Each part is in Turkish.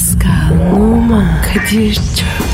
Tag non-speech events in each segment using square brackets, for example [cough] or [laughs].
Pascal, Oman, Kadir çok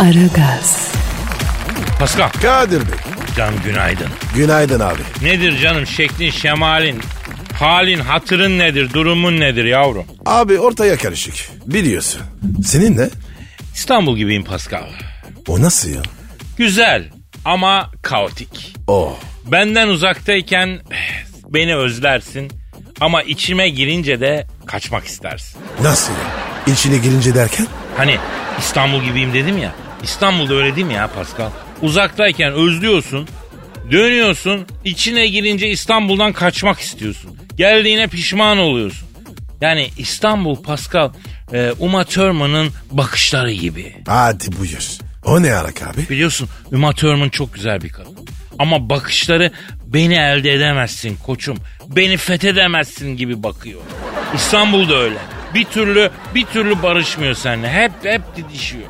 Aragaz, Pascal. Kadir Bey. Canım günaydın. Günaydın abi. Nedir canım şeklin şemalin? Halin hatırın nedir durumun nedir yavrum? Abi ortaya karışık. Biliyorsun. Senin ne? İstanbul gibiyim Pascal. O nasıl ya? Güzel ama kaotik. O. Benden uzaktayken eh, beni özlersin ama içime girince de kaçmak istersin. Nasıl ya? İçine girince derken? Hani İstanbul gibiyim dedim ya. İstanbul'da öyle değil mi ya Pascal? Uzaktayken özlüyorsun, dönüyorsun, içine girince İstanbul'dan kaçmak istiyorsun. Geldiğine pişman oluyorsun. Yani İstanbul Pascal, e, Uma Thurman'ın bakışları gibi. Hadi buyur. O ne arak abi? Biliyorsun Uma Thurman çok güzel bir kadın. Ama bakışları beni elde edemezsin koçum. Beni fethedemezsin gibi bakıyor. İstanbul'da öyle. Bir türlü bir türlü barışmıyor seninle. Hep hep didişiyor.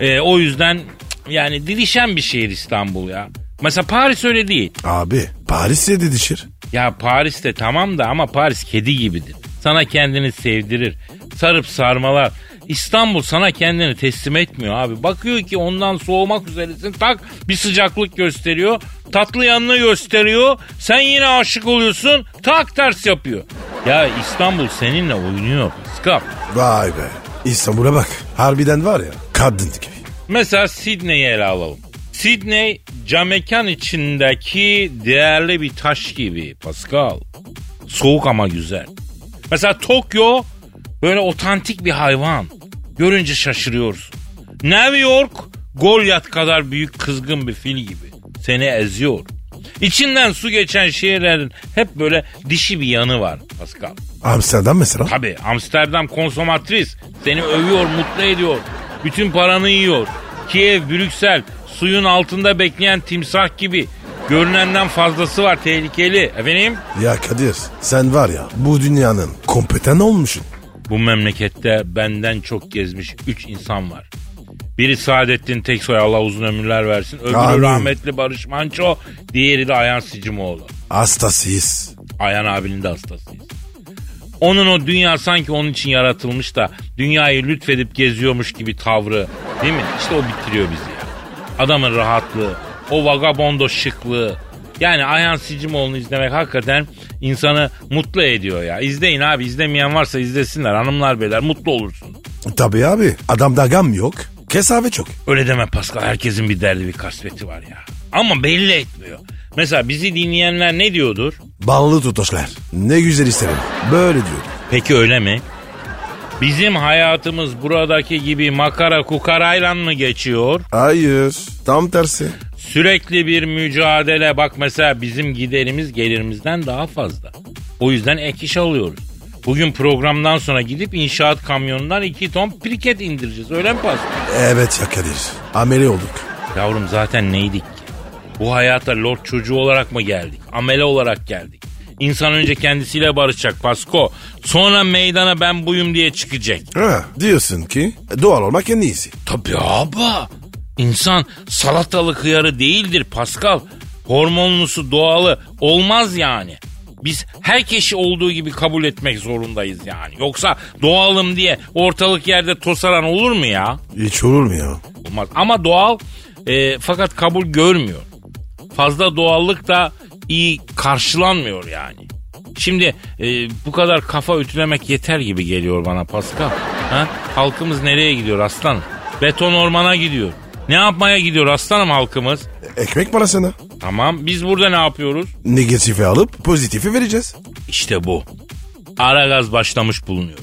Ee, o yüzden yani didişen bir şehir İstanbul ya. Mesela Paris öyle değil. Abi Paris'e didişir. Ya Paris'te tamam da ama Paris kedi gibidir. Sana kendini sevdirir. Sarıp sarmalar. İstanbul sana kendini teslim etmiyor abi. Bakıyor ki ondan soğumak üzeresin. Tak bir sıcaklık gösteriyor. Tatlı yanını gösteriyor. Sen yine aşık oluyorsun. Tak ters yapıyor. Ya İstanbul seninle oynuyor. Skap. Vay be. İstanbul'a bak. Harbiden var ya kadın gibi. Mesela Sydney'i ele alalım. Sydney camekan içindeki değerli bir taş gibi Pascal. Soğuk ama güzel. Mesela Tokyo böyle otantik bir hayvan. Görünce şaşırıyorsun. New York Goliath kadar büyük kızgın bir fil gibi. Seni eziyor. İçinden su geçen şehirlerin hep böyle dişi bir yanı var Pascal. Amsterdam mesela. Tabii Amsterdam konsomatris. Seni övüyor, mutlu ediyor. Bütün paranı yiyor. Kiev, Brüksel suyun altında bekleyen timsah gibi. Görünenden fazlası var tehlikeli. Efendim? Ya Kadir sen var ya bu dünyanın kompeten olmuşsun. Bu memlekette benden çok gezmiş 3 insan var. Biri Saadettin Teksoy Allah uzun ömürler versin. Öbürü Amin. rahmetli Barış Manço. Diğeri de Ayhan Sicimoğlu. Hastasıyız. Ayhan abinin de hastasıyız. Onun o dünya sanki onun için yaratılmış da dünyayı lütfedip geziyormuş gibi tavrı değil mi? İşte o bitiriyor bizi ya. Adamın rahatlığı, o vagabondo şıklığı. Yani Ayhan Sicimoğlu'nu izlemek hakikaten insanı mutlu ediyor ya. İzleyin abi izlemeyen varsa izlesinler hanımlar beyler mutlu olursun. Tabii abi adamda gam yok. Kesabe çok. Öyle deme Pascal herkesin bir derdi bir kasveti var ya. Ama belli etmiyor. Mesela bizi dinleyenler ne diyordur? Ballı tutoşlar. Ne güzel isterim. Böyle diyor. Peki öyle mi? Bizim hayatımız buradaki gibi makara kukarayla mı geçiyor? Hayır. Tam tersi. Sürekli bir mücadele. Bak mesela bizim giderimiz gelirimizden daha fazla. O yüzden ek iş alıyoruz. Bugün programdan sonra gidip inşaat kamyonundan iki ton priket indireceğiz. Öyle mi Pascal? Evet ya Kadir. Ameli olduk. Yavrum zaten neydik? Bu hayata lord çocuğu olarak mı geldik? Amele olarak geldik. İnsan önce kendisiyle barışacak Pasko. Sonra meydana ben buyum diye çıkacak. Ha, diyorsun ki doğal olmak en iyisi. Tabii abi. İnsan salatalık hıyarı değildir Pascal. Hormonlusu doğalı olmaz yani. Biz herkesi olduğu gibi kabul etmek zorundayız yani. Yoksa doğalım diye ortalık yerde tosaran olur mu ya? Hiç olur mu ya? Olmaz. Ama doğal e, fakat kabul görmüyor. Fazla doğallık da iyi karşılanmıyor yani. Şimdi e, bu kadar kafa ütülemek yeter gibi geliyor bana Pascal. Ha? Halkımız nereye gidiyor aslanım? Beton ormana gidiyor. Ne yapmaya gidiyor aslanım halkımız? Ekmek parasına. Tamam biz burada ne yapıyoruz? Negatifi alıp pozitifi vereceğiz. İşte bu. Ara gaz başlamış bulunuyor.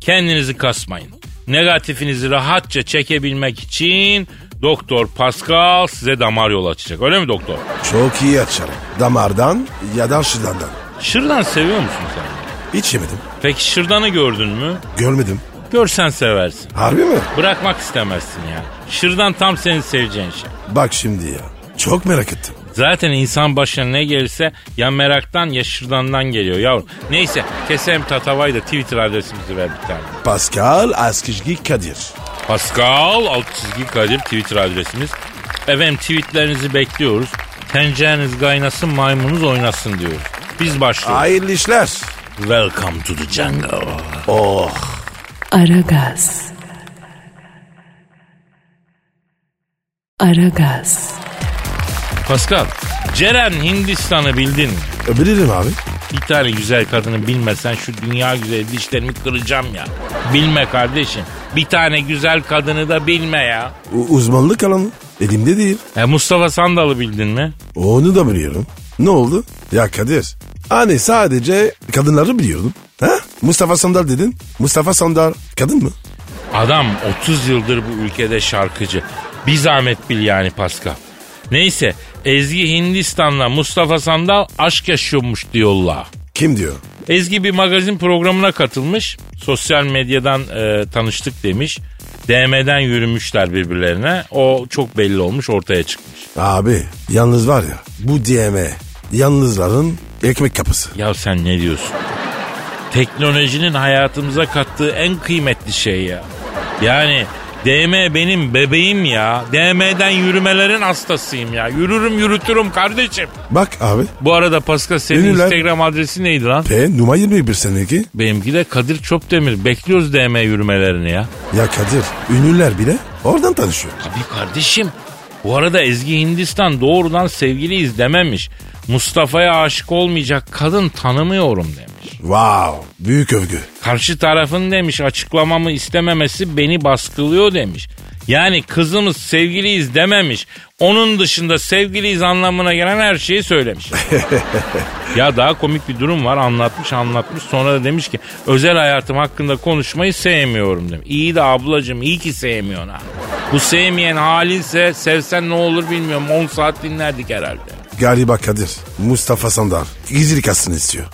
Kendinizi kasmayın. Negatifinizi rahatça çekebilmek için Doktor Pascal size damar yolu açacak. Öyle mi doktor? Çok iyi açarım. Damardan ya da şırdandan. Şırdan seviyor musun sen? Hiç yemedim. Peki şırdanı gördün mü? Görmedim. Görsen seversin. Harbi mi? Bırakmak istemezsin ya. Şırdan tam senin seveceğin şey. Bak şimdi ya. Çok merak ettim. Zaten insan başına ne gelirse ya meraktan ya şırdandan geliyor yavrum. Neyse keselim tatavayı da Twitter adresimizi ver bir tane. Pascal Askizgi Kadir. Pascal alt çizgi Kadir Twitter adresimiz. Efendim tweetlerinizi bekliyoruz. Tencereniz kaynasın maymununuz oynasın diyoruz. Biz başlıyoruz. Hayırlı işler. Welcome to the jungle. Oh. Aragaz. Aragaz. Pascal, Ceren Hindistan'ı bildin mi? Bilirim abi. Bir tane güzel kadını bilmesen şu dünya güzel dişlerimi kıracağım ya. Bilme kardeşim. Bir tane güzel kadını da bilme ya. U- uzmanlık alanı. Elimde değil. E Mustafa Sandal'ı bildin mi? Onu da biliyorum. Ne oldu? Ya Kadir. Hani sadece kadınları biliyordum. Ha? Mustafa Sandal dedin. Mustafa Sandal kadın mı? Adam 30 yıldır bu ülkede şarkıcı. Bir zahmet bil yani Pascal. Neyse Ezgi Hindistan'la Mustafa Sandal aşk yaşıyormuş diyorlar. Kim diyor? Ezgi bir magazin programına katılmış. Sosyal medyadan e, tanıştık demiş. DM'den yürümüşler birbirlerine. O çok belli olmuş ortaya çıkmış. Abi yalnız var ya bu DM yalnızların ekmek kapısı. Ya sen ne diyorsun? Teknolojinin hayatımıza kattığı en kıymetli şey ya. Yani DM benim bebeğim ya. DM'den yürümelerin hastasıyım ya. Yürürüm yürütürüm kardeşim. Bak abi Bu arada Pascal senin Ünlüler- Instagram adresi neydi lan? P numara 21 seneki. Benimki de Kadir Çopdemir. Bekliyoruz DM yürümelerini ya. Ya Kadir ünlüler bile oradan tanışıyor. Tabii kardeşim. Bu arada Ezgi Hindistan doğrudan sevgiliyiz dememiş. Mustafa'ya aşık olmayacak kadın tanımıyorum demiş. Wow büyük övgü. Karşı tarafın demiş açıklamamı istememesi beni baskılıyor demiş. Yani kızımız sevgiliyiz dememiş. Onun dışında sevgiliyiz anlamına gelen her şeyi söylemiş. [laughs] ya daha komik bir durum var anlatmış anlatmış sonra da demiş ki özel hayatım hakkında konuşmayı sevmiyorum demiş. İyi de ablacığım iyi ki sevmiyorsun ha. Bu sevmeyen halinse sevsen ne olur bilmiyorum 10 saat dinlerdik herhalde. Galiba Kadir Mustafa Sandal gizlilik aslını istiyor.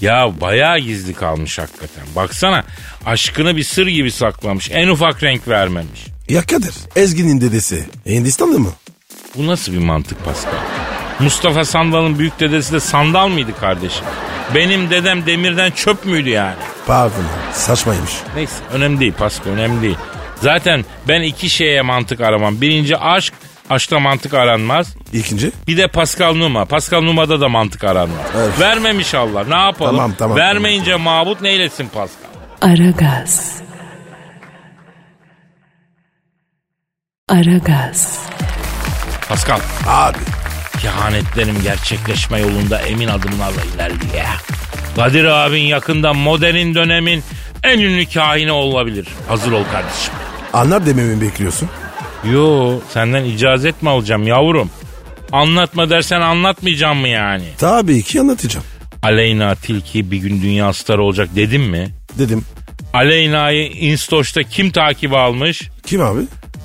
Ya bayağı gizli kalmış hakikaten. Baksana aşkını bir sır gibi saklamış. En ufak renk vermemiş. Ya Kadir Ezgi'nin dedesi Hindistanlı mı? Bu nasıl bir mantık Pascal? Mustafa Sandal'ın büyük dedesi de sandal mıydı kardeşim? Benim dedem demirden çöp müydü yani? Pardon saçmaymış. Neyse önemli değil Pascal önemli değil. Zaten ben iki şeye mantık aramam. Birinci aşk, aşkta mantık aranmaz. İkinci Bir de Pascal Numa. Pascal Numa'da da mantık aranmaz. Evet. Vermemiş Allah ne yapalım? Tamam, tamam, Vermeyince mabut neylesin Pascal? Aragaz. Aragaz. Pascal. abi Kehanetlerim gerçekleşme yolunda emin adımlarla ilerliyor. Kadir abin yakında modern dönemin en ünlü kahini olabilir. Hazır ol kardeşim. anlar dememi bekliyorsun. Yo senden icazet mi alacağım yavrum? Anlatma dersen anlatmayacağım mı yani? Tabii ki anlatacağım. Aleyna Tilki bir gün dünya starı olacak dedim mi? Dedim. Aleyna'yı Instoş'ta kim takip almış? Kim abi?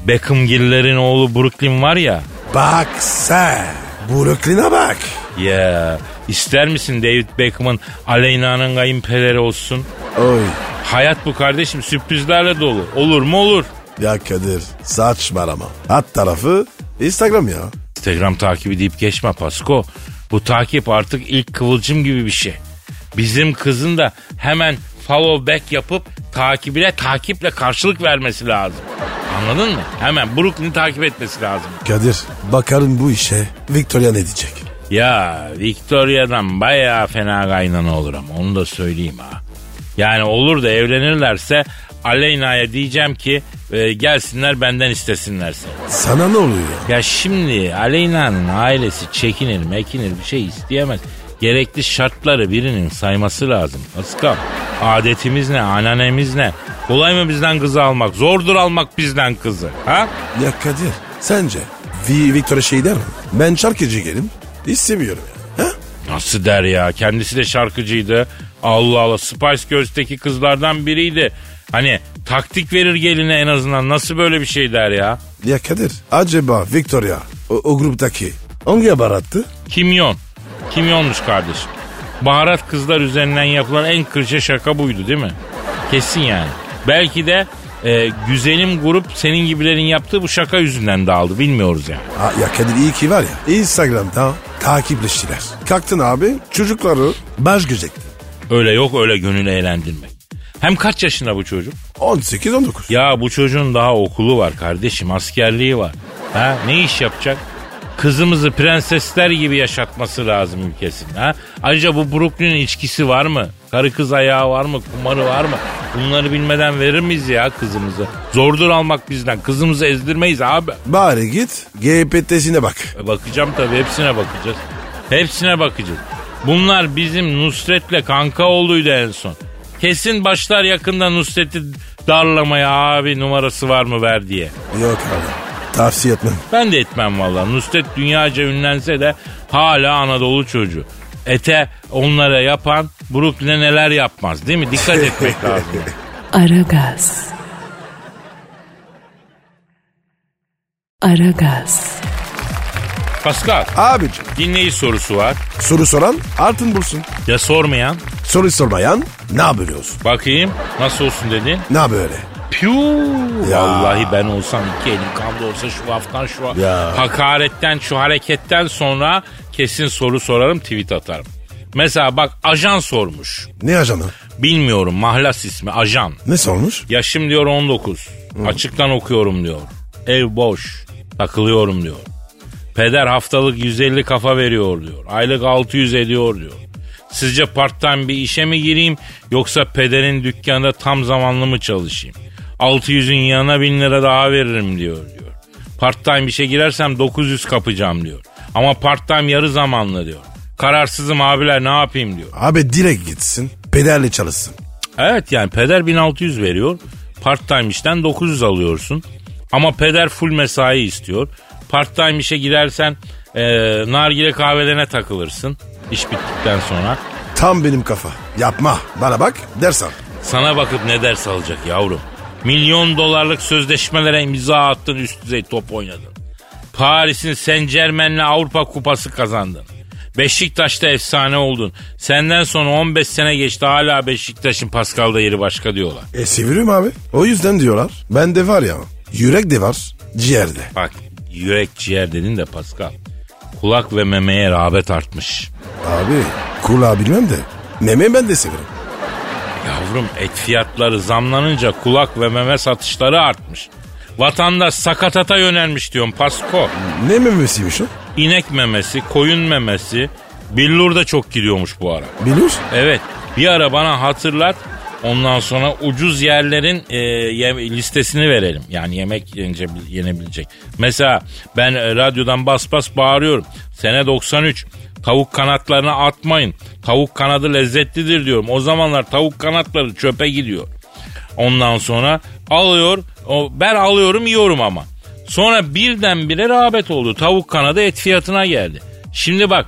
Beckhamgillerin oğlu Brooklyn var ya. Bak sen. Brooklyn'a bak. Ya ister misin David Beckham'ın Aleyna'nın kayınpederi olsun? Oy. Hayat bu kardeşim sürprizlerle dolu. Olur mu olur. Ya Kadir saçmalama. At tarafı Instagram ya. Instagram takibi deyip geçme Pasko. Bu takip artık ilk kıvılcım gibi bir şey. Bizim kızın da hemen follow back yapıp takibine takiple karşılık vermesi lazım. Anladın mı? Hemen Brooklyn'i takip etmesi lazım. Kadir bakarım bu işe Victoria ne diyecek? Ya Victoria'dan bayağı fena kaynana olur ama onu da söyleyeyim ha. Yani olur da evlenirlerse Aleyna'ya diyeceğim ki e, gelsinler benden istesinler seni. Sana ne oluyor ya? Ya şimdi Aleyna'nın ailesi çekinir mekinir bir şey isteyemez. Gerekli şartları birinin sayması lazım. Pascal adetimiz ne ananemiz ne? Kolay mı bizden kızı almak? Zordur almak bizden kızı. Ha? Ya Kadir sence Vi- Victoria şey der mi? Ben şarkıcı gelim istemiyorum ya. Ha? Nasıl der ya? Kendisi de şarkıcıydı. Allah Allah Spice Girls'teki kızlardan biriydi. Hani taktik verir geline en azından. Nasıl böyle bir şey der ya? Ya Kadir acaba Victoria o, o gruptaki hangi barattı? Kimyon. Kimyonmuş kardeşim. Baharat kızlar üzerinden yapılan en kırıcı şaka buydu değil mi? Kesin yani. Belki de e, güzelim grup senin gibilerin yaptığı bu şaka yüzünden dağıldı. Bilmiyoruz yani. Ha, ya Kadir iyi ki var ya Instagram'da takipleştiler. Kalktın abi çocukları baş gözettin. Öyle yok öyle gönül eğlendirmek. Hem kaç yaşında bu çocuk? 18-19. Ya bu çocuğun daha okulu var kardeşim askerliği var. Ha ne iş yapacak? Kızımızı prensesler gibi yaşatması lazım ülkesinde. Ha? Ayrıca bu Brooklyn'in içkisi var mı? Karı kız ayağı var mı? Kumarı var mı? Bunları bilmeden verir miyiz ya kızımızı? Zordur almak bizden. Kızımızı ezdirmeyiz abi. Bari git GPT'sine bak. E, Bakacağım tabii hepsine bakacağız. Hepsine bakacağız. Bunlar bizim Nusret'le kanka olduydu en son. Kesin başlar yakında Nusret'i darlamaya abi numarası var mı ver diye. Yok abi. Tavsiye etmem. Ben de etmem valla. Nusret dünyaca ünlense de hala Anadolu çocuğu. Ete onlara yapan Brooklyn'e neler yapmaz değil mi? Dikkat etmek [laughs] lazım. Aragaz. Aragaz. Pascal Abicim dinleyici sorusu var. soru soran altın bulsun. Ya sormayan? Soru sormayan ne yapıyorsun? Bakayım nasıl olsun dedin? Ne böyle? Piu. Ya. Vallahi ben olsam iki elim kanda olsa şu haftan şu Ya. hakaretten şu hareketten sonra kesin soru sorarım tweet atarım. Mesela bak ajan sormuş. Ne ajanı? Bilmiyorum mahlas ismi ajan. Ne sormuş? Yaşım diyor 19. Açıktan okuyorum diyor. Ev boş. Takılıyorum diyor. Peder haftalık 150 kafa veriyor diyor. Aylık 600 ediyor diyor. Sizce part time bir işe mi gireyim yoksa pederin dükkanında tam zamanlı mı çalışayım? 600'ün yanına 1000 lira daha veririm diyor diyor. Part time işe girersem 900 kapacağım diyor. Ama part time yarı zamanlı diyor. Kararsızım abiler ne yapayım diyor. Abi direkt gitsin. Pederle çalışsın. Evet yani peder 1600 veriyor. Part time işten 900 alıyorsun. Ama peder full mesai istiyor. Part time işe girersen e, nargile kahvelerine takılırsın. İş bittikten sonra. Tam benim kafa. Yapma. Bana bak ders al. Sana bakıp ne ders alacak yavrum. Milyon dolarlık sözleşmelere imza attın üst düzey top oynadın. Paris'in Saint Germain'le Avrupa Kupası kazandın. Beşiktaş'ta efsane oldun. Senden sonra 15 sene geçti hala Beşiktaş'ın Pascal'da yeri başka diyorlar. E seviyorum abi. O yüzden diyorlar. Ben de var ya. Yürek de var. Ciğerde. Bak yürek ciğer dedin de Pascal. Kulak ve memeye rağbet artmış. Abi kulağı bilmem de. Meme ben de severim. Yavrum et fiyatları zamlanınca kulak ve meme satışları artmış. Vatandaş sakatata yönelmiş diyorum Pasko. Ne memesiymiş o? İnek memesi, koyun memesi, billur da çok gidiyormuş bu ara. Bilir. Evet bir ara bana hatırlat. Ondan sonra ucuz yerlerin e, yem- listesini verelim. Yani yemek yenince, yenebilecek. Mesela ben e, radyodan bas bas bağırıyorum. Sene 93. Tavuk kanatlarını atmayın. Tavuk kanadı lezzetlidir diyorum. O zamanlar tavuk kanatları çöpe gidiyor. Ondan sonra alıyor. O, ben alıyorum yiyorum ama. Sonra birdenbire rağbet oldu. Tavuk kanadı et fiyatına geldi. Şimdi bak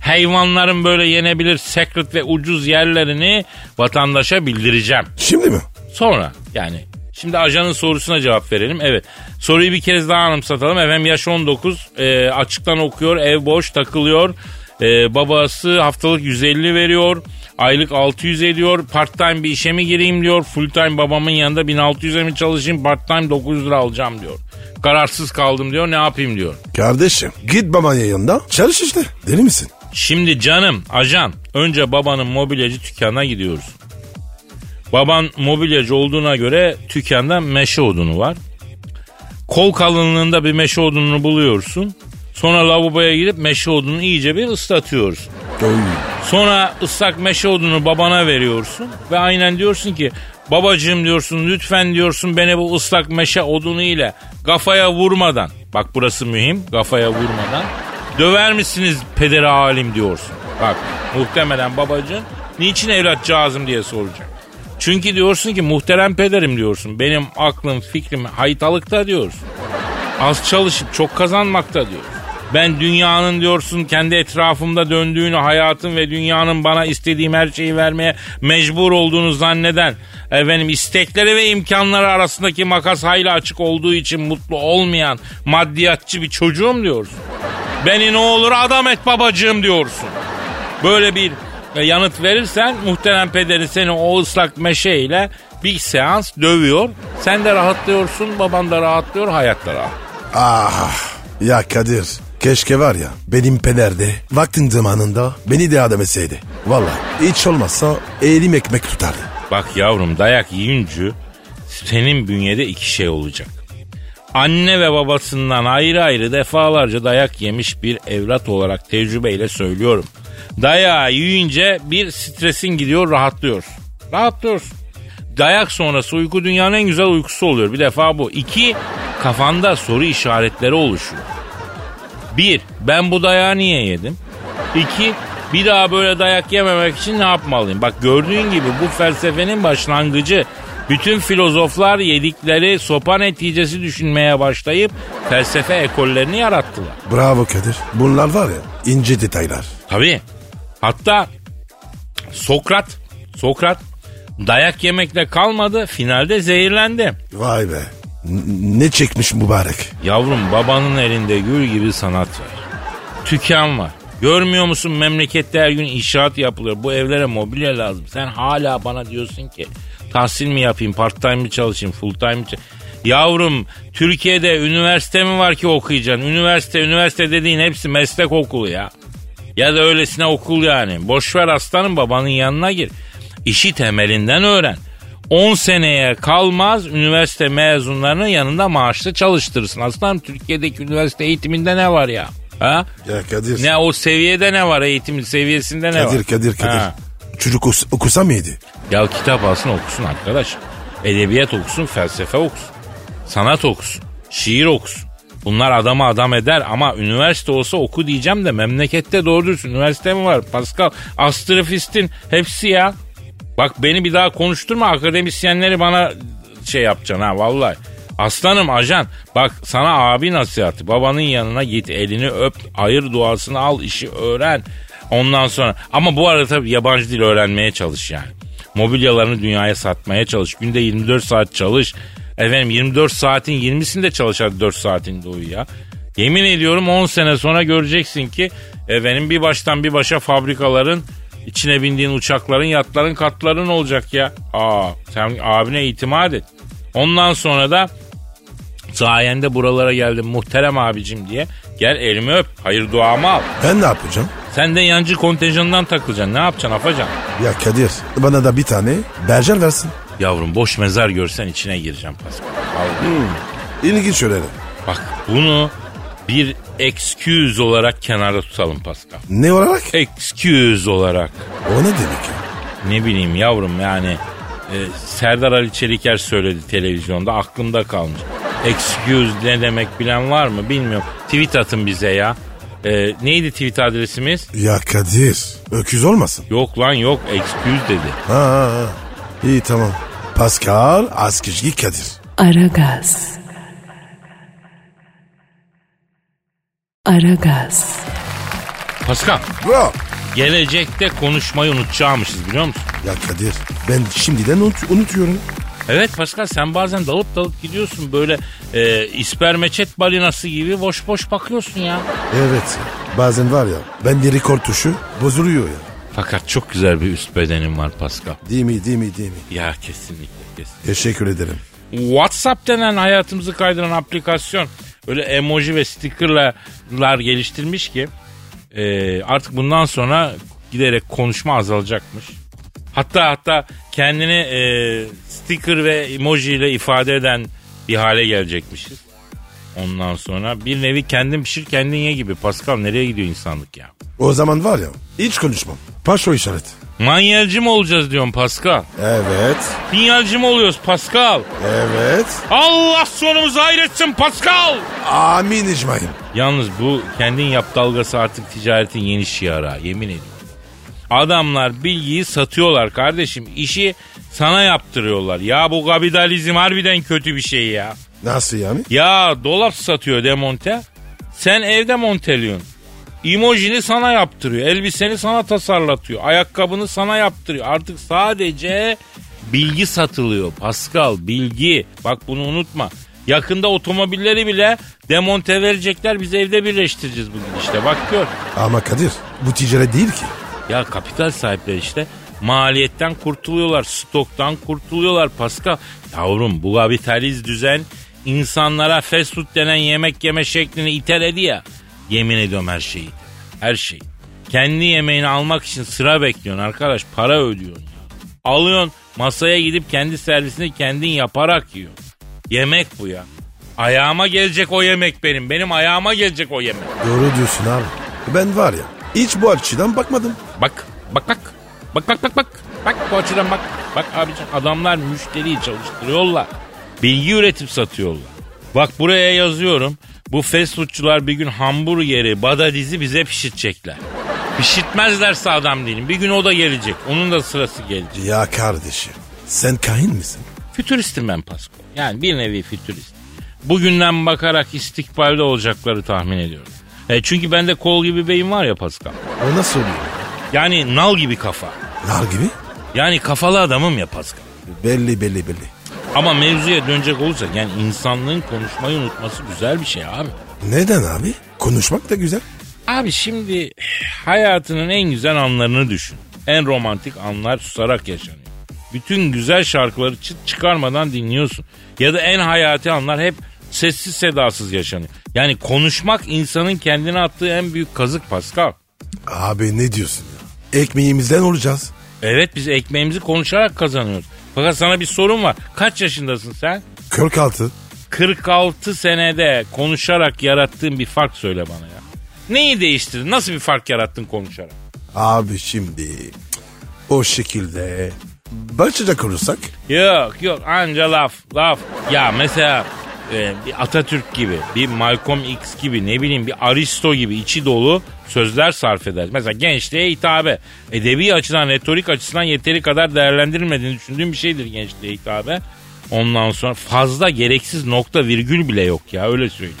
hayvanların böyle yenebilir secret ve ucuz yerlerini vatandaşa bildireceğim. Şimdi mi? Sonra yani şimdi ajanın sorusuna cevap verelim. Evet soruyu bir kez daha anımsatalım. Efendim yaş 19 e, açıktan okuyor ev boş takılıyor. E, babası haftalık 150 veriyor. Aylık 600 ediyor. Part time bir işe mi gireyim diyor. Full time babamın yanında 1600'e mi çalışayım? Part time 900 lira alacağım diyor. Kararsız kaldım diyor. Ne yapayım diyor. Kardeşim git babanın yanında çalış işte. Deli misin? Şimdi canım ajan önce babanın mobilyacı dükkanına gidiyoruz. Baban mobilyacı olduğuna göre dükkanda meşe odunu var. Kol kalınlığında bir meşe odununu buluyorsun. Sonra lavaboya gidip meşe odununu iyice bir ıslatıyorsun. Oy. Sonra ıslak meşe odunu babana veriyorsun ve aynen diyorsun ki babacığım diyorsun lütfen diyorsun beni bu ıslak meşe odunu ile kafaya vurmadan bak burası mühim kafaya vurmadan döver misiniz pederi alim diyorsun. Bak muhtemelen babacığım niçin evlatcağızım diye soracak. Çünkü diyorsun ki muhterem pederim diyorsun benim aklım fikrim haytalıkta diyorsun. Az çalışıp çok kazanmakta diyor. Ben dünyanın diyorsun kendi etrafımda döndüğünü, hayatın ve dünyanın bana istediğim her şeyi vermeye mecbur olduğunu zanneden, efendim istekleri ve imkanları arasındaki makas hayli açık olduğu için mutlu olmayan maddiyatçı bir çocuğum diyorsun. Beni ne olur adam et babacığım diyorsun. Böyle bir e, yanıt verirsen muhterem pederin seni o ıslak meşeyle bir seans dövüyor. Sen de rahatlıyorsun, baban da rahatlıyor, hayat da rahat. Ah ya Kadir keşke var ya benim pederde vaktin zamanında beni de adam etseydi. Valla hiç olmazsa elim ekmek tutardı. Bak yavrum dayak yiyince senin bünyede iki şey olacak. Anne ve babasından ayrı ayrı defalarca dayak yemiş bir evlat olarak tecrübeyle söylüyorum. Dayağı yiyince bir stresin gidiyor rahatlıyorsun. Rahatlıyorsun. Dayak sonrası uyku dünyanın en güzel uykusu oluyor. Bir defa bu. İki, kafanda soru işaretleri oluşuyor. Bir, ben bu dayağı niye yedim? İki, bir daha böyle dayak yememek için ne yapmalıyım? Bak gördüğün gibi bu felsefenin başlangıcı. Bütün filozoflar yedikleri sopa neticesi düşünmeye başlayıp felsefe ekollerini yarattılar. Bravo Kadir. Bunlar var ya ince detaylar. Tabii. Hatta Sokrat, Sokrat dayak yemekle kalmadı, finalde zehirlendi. Vay be. Ne çekmiş mübarek. Yavrum babanın elinde gül gibi sanat var. Tüken var. Görmüyor musun memlekette her gün inşaat yapılıyor. Bu evlere mobilya lazım. Sen hala bana diyorsun ki tahsil mi yapayım, part time mi çalışayım, full time mi çalışayım? Yavrum Türkiye'de üniversite mi var ki okuyacaksın? Üniversite, üniversite dediğin hepsi meslek okulu ya. Ya da öylesine okul yani. Boş ver aslanım babanın yanına gir. İşi temelinden öğren. 10 seneye kalmaz üniversite mezunlarının yanında maaşlı çalıştırırsın. Aslanım Türkiye'deki üniversite eğitiminde ne var ya? Ha? Ya Kadir. Ne o seviyede ne var eğitim seviyesinde ne var? Kadir Kadir Kadir. Çocuk okus- okusa mıydı? Ya kitap alsın okusun arkadaş. Edebiyat okusun, felsefe okusun. Sanat okusun, şiir okusun. Bunlar adamı adam eder ama üniversite olsa oku diyeceğim de memlekette doğru dürüst üniversite mi var? Pascal, astrofistin hepsi ya. Bak beni bir daha konuşturma akademisyenleri bana şey yapacaksın ha vallahi. Aslanım ajan bak sana abi nasihatı babanın yanına git elini öp hayır duasını al işi öğren. Ondan sonra ama bu arada tabii yabancı dil öğrenmeye çalış yani. Mobilyalarını dünyaya satmaya çalış. Günde 24 saat çalış. Efendim 24 saatin 20'sinde çalış hadi 4 saatinde uyu ya. Yemin ediyorum 10 sene sonra göreceksin ki efendim bir baştan bir başa fabrikaların içine bindiğin uçakların, yatların, katların olacak ya. Aa, sen abine itimat et. Ondan sonra da sayende buralara geldim muhterem abicim diye. Gel elimi öp, hayır duamı al. Ben ne yapacağım? Sen de yancı kontenjanından takılacaksın. Ne yapacaksın afacan? Ya Kadir bana da bir tane berjer versin. Yavrum boş mezar görsen içine gireceğim Pascal. Vallahi. İlginç şöyle. Bak bunu bir excuse olarak kenarda tutalım Pascal. Ne olarak? Excuse olarak. O ne demek ya? Ne bileyim yavrum yani e, Serdar Ali Çeliker söyledi televizyonda aklımda kalmış. Excuse ne demek bilen var mı bilmiyorum. Tweet atın bize ya. E, neydi tweet adresimiz? Ya Kadir öküz olmasın. Yok lan yok excuse dedi. Ha, ha, ha. İyi tamam. Pascal Askizgi Kadir. Aragaz. Aragaz. Pascal Bro. gelecekte konuşmayı unutacağımışız biliyor musun? Ya Kadir ben şimdiden unut- unutuyorum. Evet Pascal sen bazen dalıp dalıp gidiyorsun böyle e, ispermeçet balinası gibi boş boş bakıyorsun ya. Evet bazen var ya ben de rekor tuşu bozuluyor ya. Fakat çok güzel bir üst bedenin var Pascal. Değil mi değil mi değil mi? Ya kesinlikle kesinlikle. Teşekkür ederim. WhatsApp denen hayatımızı kaydıran aplikasyon öyle emoji ve stickerlar geliştirmiş ki e, artık bundan sonra giderek konuşma azalacakmış. Hatta hatta kendini e, sticker ve emoji ile ifade eden bir hale gelecekmişiz. Ondan sonra bir nevi kendin pişir kendin ye gibi. Pascal nereye gidiyor insanlık ya? O zaman var ya hiç konuşmam. Paşo işaret. Manyelci mi olacağız diyorum Pascal? Evet. Sinyalci mi oluyoruz Pascal? Evet. Allah sonumuzu hayretsin Pascal. Amin icmaim. Yalnız bu kendin yap dalgası artık ticaretin yeni şiarı yemin ediyorum. Adamlar bilgiyi satıyorlar kardeşim. İşi sana yaptırıyorlar. Ya bu kapitalizm harbiden kötü bir şey ya. Nasıl yani? Ya dolap satıyor demonte. Sen evde monteliyorsun. Emojini sana yaptırıyor. Elbiseni sana tasarlatıyor. Ayakkabını sana yaptırıyor. Artık sadece bilgi satılıyor. Pascal bilgi. Bak bunu unutma. Yakında otomobilleri bile demonte verecekler. Biz evde birleştireceğiz bugün işte. Bak gör. Ama Kadir bu ticaret değil ki. Ya kapital sahipleri işte Maliyetten kurtuluyorlar, stoktan kurtuluyorlar Pascal. Yavrum bu kapitaliz düzen insanlara fast food denen yemek yeme şeklini iteledi ya. Yemin ediyorum her şeyi. Her şey. Kendi yemeğini almak için sıra bekliyorsun arkadaş. Para ödüyorsun. ya. Alıyorsun masaya gidip kendi servisini kendin yaparak yiyorsun. Yemek bu ya. Ayağıma gelecek o yemek benim. Benim ayağıma gelecek o yemek. Doğru diyorsun abi. Ben var ya hiç bu açıdan bakmadım. Bak bak bak. Bak bak bak bak. Bak bu açıdan bak. Bak abicim adamlar müşteriyi çalıştırıyorlar. Bilgi üretip satıyorlar. Bak buraya yazıyorum. Bu fast foodçular bir gün hamburgeri, badadizi bize pişirtecekler. Pişirtmezlerse adam değilim. Bir gün o da gelecek. Onun da sırası gelecek. Ya kardeşim sen kahin misin? Fütüristim ben Pasko. Yani bir nevi fütürist. Bugünden bakarak istikbalde olacakları tahmin ediyorum. E çünkü bende kol gibi beyin var ya Pascal. O nasıl oluyor? Yani nal gibi kafa. Nar gibi? Yani kafalı adamım ya Pascal. Belli belli belli. Ama mevzuya dönecek olursak yani insanlığın konuşmayı unutması güzel bir şey abi. Neden abi? Konuşmak da güzel. Abi şimdi hayatının en güzel anlarını düşün. En romantik anlar susarak yaşanıyor. Bütün güzel şarkıları çıt çıkarmadan dinliyorsun. Ya da en hayati anlar hep sessiz sedasız yaşanıyor. Yani konuşmak insanın kendine attığı en büyük kazık Pascal. Abi ne diyorsun ya? Ekmeğimizden olacağız. Evet biz ekmeğimizi konuşarak kazanıyoruz. Fakat sana bir sorun var. Kaç yaşındasın sen? 46. 46 senede konuşarak yarattığın bir fark söyle bana ya. Neyi değiştirdin? Nasıl bir fark yarattın konuşarak? Abi şimdi o şekilde başlayacak olursak Yok yok anca laf laf. Ya mesela e, bir Atatürk gibi bir Malcolm X gibi ne bileyim bir Aristo gibi içi dolu sözler sarf eder. Mesela gençliğe hitabe. Edebi açıdan retorik açısından yeteri kadar değerlendirilmediğini düşündüğüm bir şeydir gençliğe hitabe. Ondan sonra fazla gereksiz nokta virgül bile yok ya öyle söyleyeyim.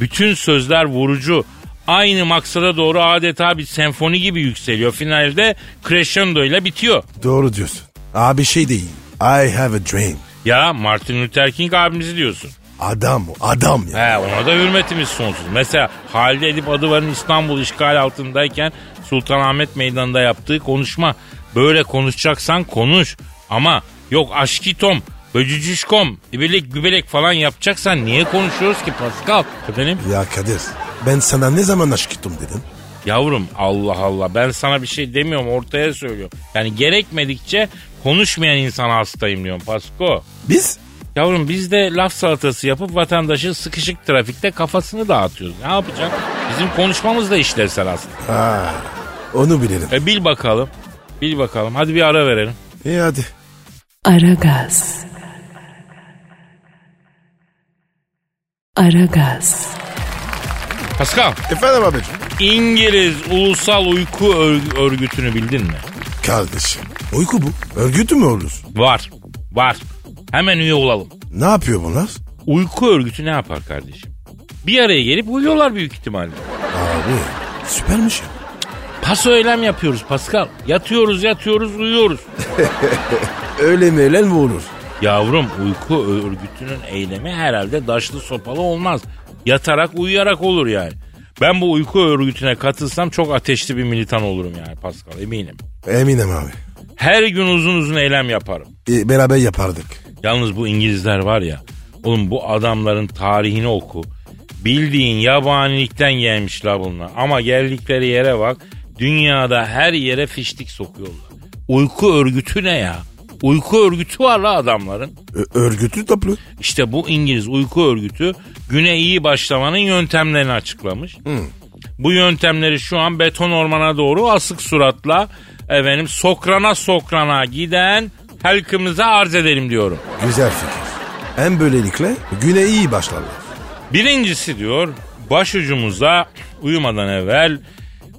Bütün sözler vurucu. Aynı maksada doğru adeta bir senfoni gibi yükseliyor. Finalde crescendo ile bitiyor. doğru diyorsun. Abi şey değil. I have a dream. Ya Martin Luther King abimizi diyorsun. Adam o adam ya. He ona da hürmetimiz sonsuz. Mesela Halide Edip Adıvar'ın İstanbul işgal altındayken Sultanahmet Meydanı'nda yaptığı konuşma. Böyle konuşacaksan konuş. Ama yok aşkitom, böcücüşkom, ibelek gübelek falan yapacaksan niye konuşuyoruz ki Pascal? Efendim? Ya Kadir ben sana ne zaman aşk ettim dedim. Yavrum Allah Allah ben sana bir şey demiyorum ortaya söylüyorum. Yani gerekmedikçe konuşmayan insana hastayım diyorum Pasko. Biz? Yavrum biz de laf salatası yapıp vatandaşın sıkışık trafikte kafasını dağıtıyoruz. Ne yapacak? Bizim konuşmamız da işlevsel aslında. Ha, onu bilelim. E bil bakalım. Bil bakalım. Hadi bir ara verelim. İyi hadi. Aragaz. Aragaz. Pascal, Efendim abicim. İngiliz Ulusal Uyku Örg- Örgütü'nü bildin mi? Kardeşim uyku bu. Örgütü mü olur? Var. Var. Hemen üye olalım. Ne yapıyor bunlar? Uyku örgütü ne yapar kardeşim? Bir araya gelip uyuyorlar büyük ihtimalle. Abi süpermiş ya. Paso eylem yapıyoruz Pascal. Yatıyoruz yatıyoruz uyuyoruz. [laughs] Öyle mi eğlen mi olur? Yavrum uyku örgütünün eylemi herhalde daşlı sopalı olmaz. Yatarak uyuyarak olur yani. Ben bu uyku örgütüne katılsam çok ateşli bir militan olurum yani Pascal eminim. Eminim abi. Her gün uzun uzun eylem yaparım. E, beraber yapardık. Yalnız bu İngilizler var ya. Oğlum bu adamların tarihini oku. Bildiğin yabanilikten gelmişler bunlar. Ama geldikleri yere bak. Dünyada her yere fiştik sokuyorlar. Uyku örgütü ne ya? Uyku örgütü var la adamların. Ö- örgütü toplu. İşte bu İngiliz uyku örgütü güne iyi başlamanın yöntemlerini açıklamış. Bu yöntemleri şu an beton ormana doğru asık suratla efendim sokrana sokrana giden halkımıza arz edelim diyorum. Güzel fikir. Hem böylelikle güne iyi başlarlar. Birincisi diyor başucumuza uyumadan evvel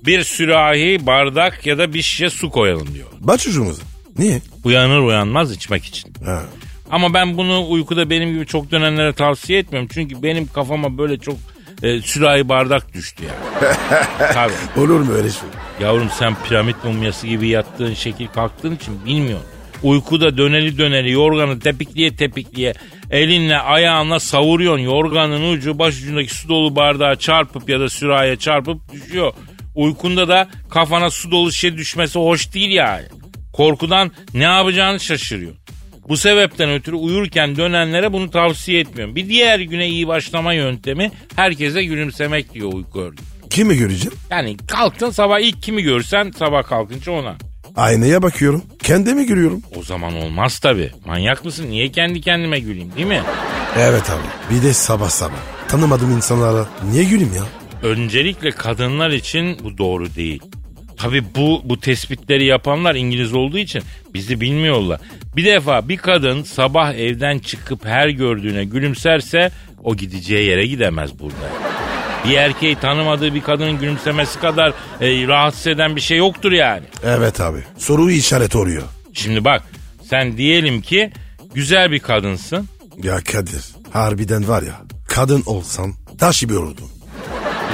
bir sürahi, bardak ya da bir şişe su koyalım diyor. Başucumuza. Niye? Uyanır uyanmaz içmek için. Ha. Ama ben bunu uykuda benim gibi çok dönenlere tavsiye etmiyorum. Çünkü benim kafama böyle çok e, sürahi bardak düştü yani. [laughs] Tabii. Olur mu öyle şey? Yavrum sen piramit mumyası gibi yattığın şekil kalktığın için bilmiyorsun. Uykuda döneli döneli yorganı tepikliye tepikliye elinle ayağınla savuruyorsun. Yorganın ucu başucundaki su dolu bardağa çarpıp ya da sürahiye çarpıp düşüyor. Uykunda da kafana su dolu şişe düşmesi hoş değil yani. Korkudan ne yapacağını şaşırıyor. Bu sebepten ötürü uyurken dönenlere bunu tavsiye etmiyorum. Bir diğer güne iyi başlama yöntemi herkese gülümsemek diyor uyku örgütü. Kimi göreceğim? Yani kalktın sabah ilk kimi görsen sabah kalkınca ona. Aynaya bakıyorum. Kendimi görüyorum. O zaman olmaz tabi. Manyak mısın? Niye kendi kendime güleyim değil mi? Evet abi. Bir de sabah sabah. Tanımadığım insanlara niye güleyim ya? Öncelikle kadınlar için bu doğru değil. Tabi bu, bu tespitleri yapanlar İngiliz olduğu için bizi bilmiyorlar. Bir defa bir kadın sabah evden çıkıp her gördüğüne gülümserse o gideceği yere gidemez burada. Bir erkeği tanımadığı bir kadının gülümsemesi kadar e, rahatsız eden bir şey yoktur yani. Evet abi. Soru işaret oluyor. Şimdi bak sen diyelim ki güzel bir kadınsın. Ya Kadir harbiden var ya kadın olsam taş gibi olurdum.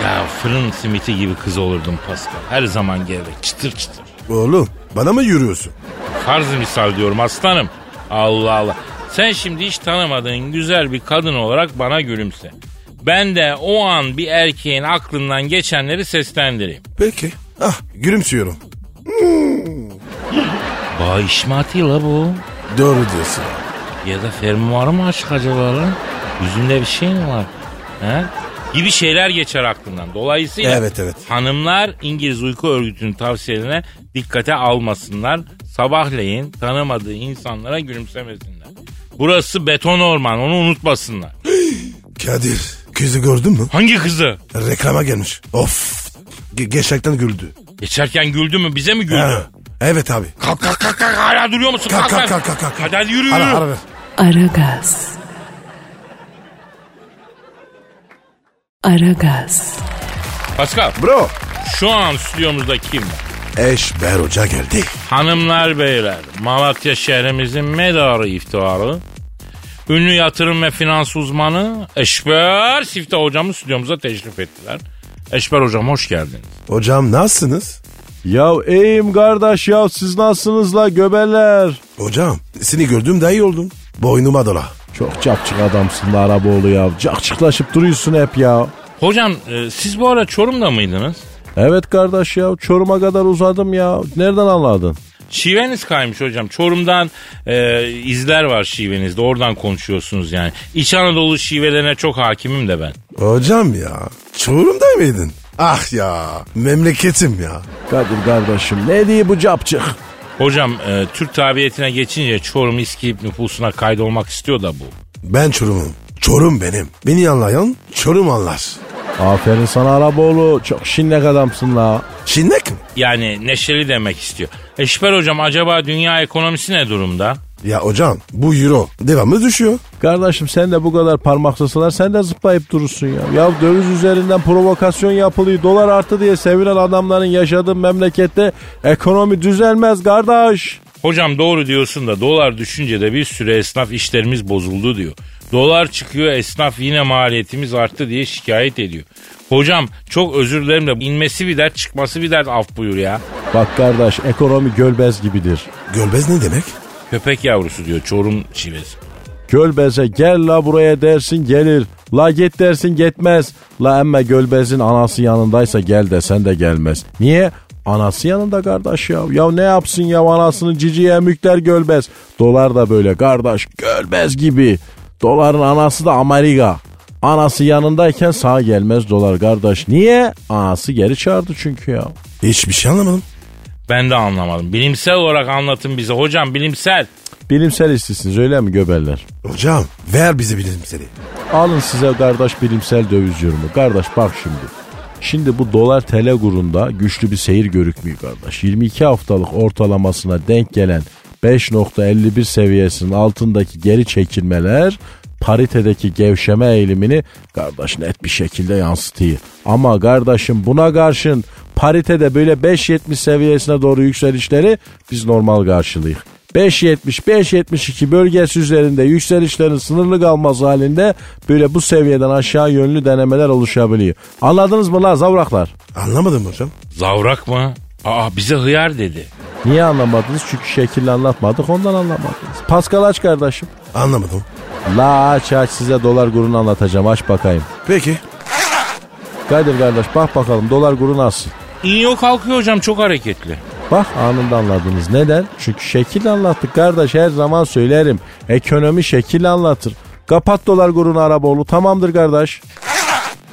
Ya fırın simiti gibi kız olurdum Pascal. Her zaman gevrek çıtır çıtır. Oğlum bana mı yürüyorsun? Farz misal diyorum aslanım. Allah Allah. Sen şimdi hiç tanımadığın güzel bir kadın olarak bana gülümse. Ben de o an bir erkeğin aklından geçenleri seslendireyim. Peki. Ah gülümsüyorum. Bağışmatı la bu. Doğru diyorsun. Ya da fermuarı mı açık acaba lan? Yüzünde bir şey mi var? He? Gibi şeyler geçer aklından. Dolayısıyla Evet, evet. hanımlar İngiliz Uyku Örgütü'nün tavsiyelerine dikkate almasınlar. Sabahleyin tanımadığı insanlara gülümsemesinler. Burası beton orman onu unutmasınlar. Kadir kızı gördün mü? Hangi kızı? Reklama gelmiş. Of. Ge- gerçekten güldü. Geçerken güldü mü bize mi güldü? Ha. Evet abi. Kalk kalk kalk kalk hala duruyor musun? Kalk, kalk, kalk, kalk, kalk. Hadi hadi yürü Ara, yürü. ara ver. Aragaz. Aragaz. Pascal Bro. şu an stüdyomuzda kim var? Eşber Hoca geldi. Hanımlar beyler Malatya şehrimizin medarı iftiharı. Ünlü yatırım ve finans uzmanı Eşber Sifte hocamız stüdyomuza teşrif ettiler. Eşber hocam hoş geldiniz. Hocam nasılsınız? Ya iyiyim kardeş ya siz nasılsınız la göbeler? Hocam seni gördüm daha iyi oldum. Boynuma dola. Çok çapçık adamsın la Araboğlu ya. Cakçıklaşıp duruyorsun hep ya. Hocam e, siz bu ara Çorum'da mıydınız? Evet kardeş ya Çorum'a kadar uzadım ya. Nereden anladın? Şiveniz kaymış hocam. Çorum'dan e, izler var şivenizde. Oradan konuşuyorsunuz yani. İç Anadolu şivelerine çok hakimim de ben. Hocam ya Çorum'da mıydın? Ah ya memleketim ya. Kadir kardeşim ne diye bu capçık? Hocam e, Türk tabiyetine geçince Çorum İskilip nüfusuna kaydolmak istiyor da bu. Ben Çorum'um. Çorum benim. Beni anlayan Çorum anlar. Aferin sana Araboğlu. Çok şinnek adamsın la. Şinnek mi? Yani neşeli demek istiyor. Eşber hocam acaba dünya ekonomisi ne durumda? Ya hocam bu euro devamlı düşüyor. Kardeşim sen de bu kadar parmaksasalar sen de zıplayıp durursun ya. Ya döviz üzerinden provokasyon yapılıyor. Dolar arttı diye sevinen adamların yaşadığı memlekette ekonomi düzelmez kardeş. Hocam doğru diyorsun da dolar düşünce de bir süre esnaf işlerimiz bozuldu diyor. Dolar çıkıyor esnaf yine maliyetimiz arttı diye şikayet ediyor. Hocam çok özür dilerim de inmesi bir dert çıkması bir dert af buyur ya. Bak kardeş ekonomi gölbez gibidir. Gölbez ne demek? Köpek yavrusu diyor Çorum şivesi. Gölbeze gel la buraya dersin gelir. La git dersin gitmez. La emme gölbezin anası yanındaysa gel desen de gelmez. Niye? Anası yanında kardeş ya. Ya ne yapsın ya anasını ciciye mükler gölbez. Dolar da böyle kardeş gölbez gibi. Doların anası da Amerika. Anası yanındayken sağ gelmez dolar kardeş. Niye? Anası geri çağırdı çünkü ya. Hiçbir şey anlamadım. Ben de anlamadım. Bilimsel olarak anlatın bize hocam bilimsel. Bilimsel istisiniz öyle mi göbeller? Hocam ver bize bilimseli. Alın size kardeş bilimsel döviz yorumu. Kardeş bak şimdi. Şimdi bu dolar TL kurunda güçlü bir seyir görükmüyor kardeş. 22 haftalık ortalamasına denk gelen 5.51 seviyesinin altındaki geri çekilmeler paritedeki gevşeme eğilimini kardeş net bir şekilde yansıtıyor. Ama kardeşim buna karşın paritede böyle 5.70 seviyesine doğru yükselişleri biz normal karşılıyız. 5.70-5.72 bölgesi üzerinde yükselişlerin sınırlı kalması halinde böyle bu seviyeden aşağı yönlü denemeler oluşabiliyor. Anladınız mı lan zavraklar? Anlamadım hocam. Zavrak mı? Aa bize hıyar dedi. Niye anlamadınız? Çünkü şekilli anlatmadık ondan anlamadınız. Pascal aç kardeşim. Anlamadım. La aç aç size dolar kurunu anlatacağım aç bakayım. Peki. Kadir kardeş bak bakalım dolar kuru nasıl? İniyor kalkıyor hocam çok hareketli. Bak anında anladınız. Neden? Çünkü şekil anlattık kardeş her zaman söylerim. Ekonomi şekil anlatır. Kapat dolar kurunu Araboğlu tamamdır kardeş.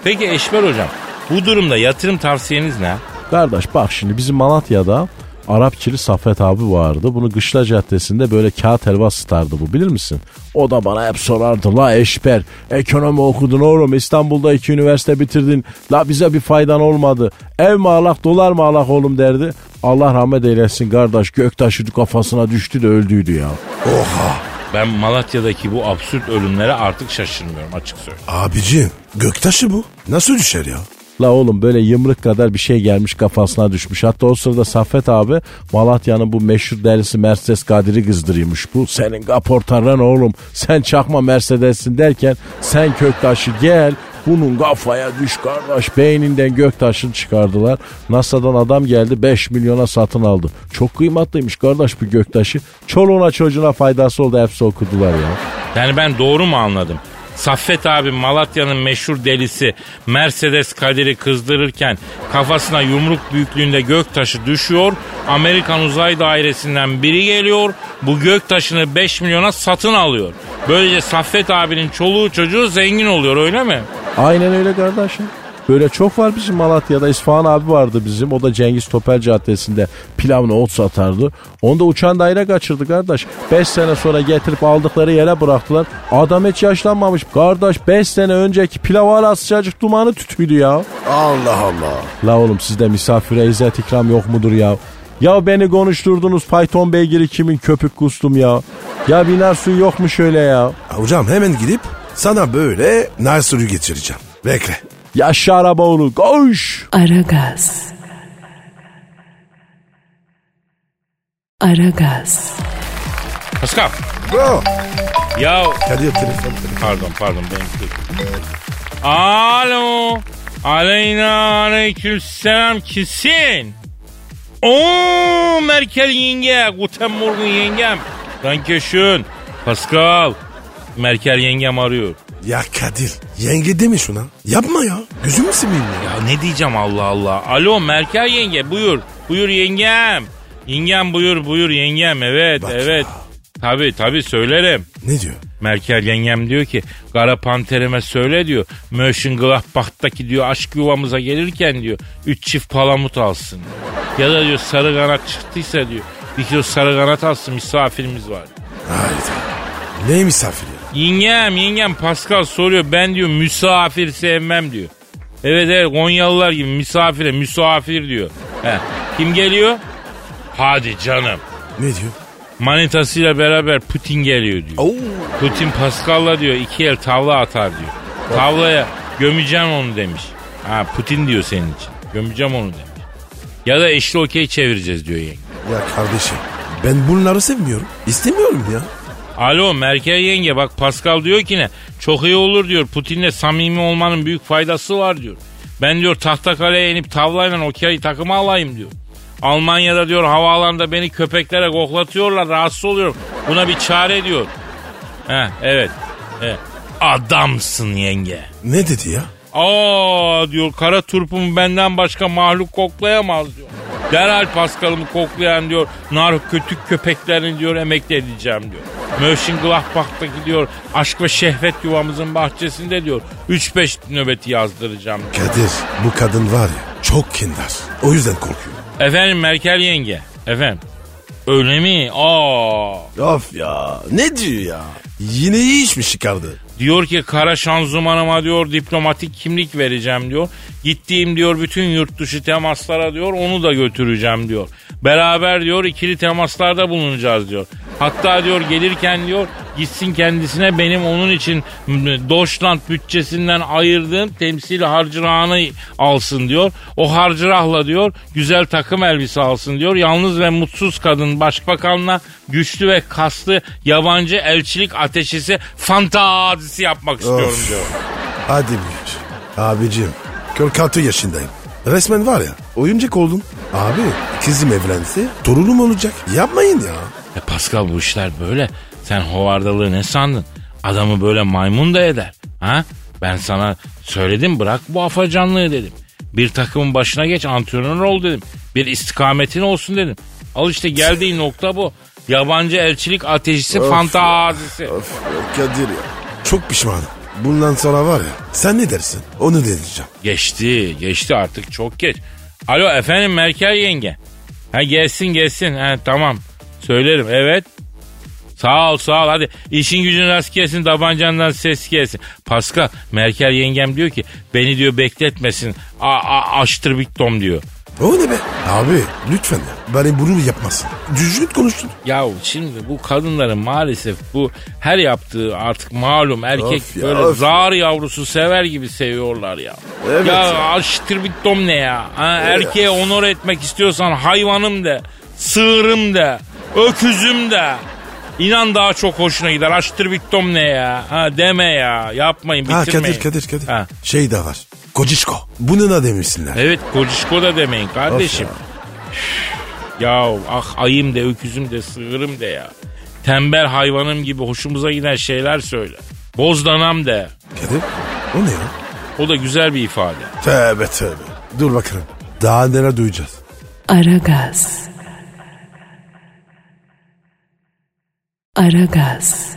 Peki Eşber hocam bu durumda yatırım tavsiyeniz ne? Kardeş bak şimdi bizim Malatya'da Arapçili Saffet abi vardı. Bunu Kışla Caddesi'nde böyle kağıt helva sıtardı bu bilir misin? O da bana hep sorardı. La eşber ekonomi okudun oğlum İstanbul'da iki üniversite bitirdin. La bize bir faydan olmadı. Ev mi alak dolar mı alak oğlum derdi. Allah rahmet eylesin kardeş göktaşı kafasına düştü de öldüydü ya. Ben Malatya'daki bu absürt ölümlere artık şaşırmıyorum açık söyleyeyim. Abicim göktaşı bu. Nasıl düşer ya? La oğlum böyle yımrık kadar bir şey gelmiş kafasına düşmüş. Hatta o sırada Saffet abi Malatya'nın bu meşhur delisi Mercedes Kadir'i kızdırıyormuş. Bu senin kaportaran oğlum sen çakma Mercedes'sin derken sen köktaşı gel bunun kafaya düş kardeş beyninden göktaşını çıkardılar. NASA'dan adam geldi 5 milyona satın aldı. Çok kıymatlıymış kardeş bu göktaşı. Çoluğuna çocuğuna faydası oldu hepsi okudular ya. Yani ben doğru mu anladım? Saffet abi Malatya'nın meşhur delisi Mercedes Kadir'i kızdırırken kafasına yumruk büyüklüğünde göktaşı düşüyor. Amerikan uzay dairesinden biri geliyor. Bu göktaşını 5 milyona satın alıyor. Böylece Saffet abinin çoluğu çocuğu zengin oluyor öyle mi? Aynen öyle kardeşim. Böyle çok var bizim Malatya'da. İsfahan abi vardı bizim. O da Cengiz Topel Caddesi'nde pilavını ot satardı. Onda uçan daire kaçırdı kardeş. 5 sene sonra getirip aldıkları yere bıraktılar. Adam hiç yaşlanmamış. Kardeş 5 sene önceki pilav hala sıcacık dumanı tütüydü ya. Allah Allah. La oğlum sizde misafire izzet ikram yok mudur ya? Ya beni konuşturdunuz fayton beygiri kimin köpük kustum ya. Ya biner suyu yok mu şöyle ya? Hocam hemen gidip sana böyle nar suyu geçireceğim. Bekle. Yaşa Araboğlu koş. Aragaz. Aragaz. Pascal. Bro. Ya Kadir telefon. pardon pardon benim Alo. Aleyna aleyküm selam kimsin? Oo Merkel yenge. Guten Morgen yengem. Danke schön. Pascal. Merkel yengem arıyor. Ya Kadir yenge deme şuna. Yapma ya. Gözümü seveyim ya. Ya ne diyeceğim Allah Allah. Alo Merkel yenge buyur. Buyur yengem. Yengem buyur buyur yengem evet Bak evet. Tabi tabi söylerim. Ne diyor? Merkel yengem diyor ki Kara Panterime söyle diyor. Mönchengladbach'taki diyor aşk yuvamıza gelirken diyor. Üç çift palamut alsın. Ya da diyor sarı kanat çıktıysa diyor. Bir kilo sarı kanat alsın misafirimiz var. Hayda. Ne misafir ya? Yengem yengem Pascal soruyor ben diyor misafir sevmem diyor. Evet evet Konyalılar gibi misafire misafir diyor. He. Kim geliyor? Hadi canım. Ne diyor? Manitasıyla beraber Putin geliyor diyor. Oo. Putin Pascal'la diyor iki el tavla atar diyor. Tavlaya gömeceğim onu demiş. Ha Putin diyor senin için. Gömeceğim onu demiş. Ya da eşli okey çevireceğiz diyor yenge. Ya kardeşim ben bunları sevmiyorum. İstemiyorum ya. Alo Merkel yenge bak Pascal diyor ki ne? Çok iyi olur diyor. Putin'le samimi olmanın büyük faydası var diyor. Ben diyor tahta kaleye inip tavlayla okey takımı alayım diyor. Almanya'da diyor havaalanında beni köpeklere koklatıyorlar rahatsız oluyorum. Buna bir çare diyor. Heh evet. evet. Adamsın yenge. Ne dedi ya? Aa diyor kara turpumu benden başka mahluk koklayamaz diyor. Derhal Paskal'ımı koklayan diyor nar kötük köpeklerini diyor emekli edeceğim diyor. Mönchengladbach'taki diyor aşk ve şehvet yuvamızın bahçesinde diyor 3-5 nöbeti yazdıracağım diyor. Kadir bu kadın var ya çok kindar. O yüzden korkuyor. Efendim Merkel yenge. Efendim. Öyle mi? Aa. Of ya ne diyor ya? Yine iyi iş mi çıkardı? Diyor ki kara şanzımanıma diyor diplomatik kimlik vereceğim diyor. Gittiğim diyor bütün yurt dışı temaslara diyor onu da götüreceğim diyor. Beraber diyor ikili temaslarda bulunacağız diyor. Hatta diyor gelirken diyor gitsin kendisine benim onun için Deutschland bütçesinden ayırdığım temsil harcırağını alsın diyor. O harcırahla diyor güzel takım elbise alsın diyor. Yalnız ve mutsuz kadın başbakanla güçlü ve kaslı yabancı elçilik ateşisi fantazisi yapmak istiyorum Of. diyor. Hadi buyur. Abicim 46 yaşındayım. Resmen var ya oyuncak oldum. Abi kızım evlense torunum olacak. Yapmayın ya. E Pascal bu işler böyle. Sen hovardalığı ne sandın? Adamı böyle maymun da eder. Ha? Ben sana söyledim bırak bu afacanlığı dedim. Bir takımın başına geç antrenör ol dedim. Bir istikametin olsun dedim. Al işte geldiği nokta bu. Yabancı elçilik ateşisi Of fantazisi. Of Kadir ya. Çok pişmanım. Bundan sonra var ya sen ne dersin onu deneyeceğim. Geçti geçti artık çok geç. Alo efendim Merkel yenge. Ha gelsin gelsin ha tamam söylerim evet. Sağ ol sağ ol hadi işin gücün rast gelsin tabancandan ses gelsin. Pascal Merkel yengem diyor ki beni diyor bekletmesin a, a, açtır Victom diyor. O ne be? Abi lütfen ya. Bari bunu yapmasın. Düzgün konuştun. Ya şimdi bu kadınların maalesef bu her yaptığı artık malum erkek Of ya, böyle of. zar yavrusu sever gibi seviyorlar ya. Evet ya, ya. aştır bir dom ne ya? Ha, erkeğe onur etmek istiyorsan hayvanım de, sığırım de, öküzüm de. İnan daha çok hoşuna gider. Aştır bir dom ne ya? Ha, deme ya. Yapmayın Ha bitirmeyin. Kadir Kadir Kadir. Ha. Şey de var. Kocişko. Bunu da demişsinler. Evet kocişko da demeyin kardeşim. ya ah ayım de öküzüm de sığırım de ya. Tembel hayvanım gibi hoşumuza giden şeyler söyle. Bozdanam de. Kadir o ne ya? O da güzel bir ifade. Tövbe tövbe. Dur bakalım. Daha neler duyacağız. Aragaz. Aragaz.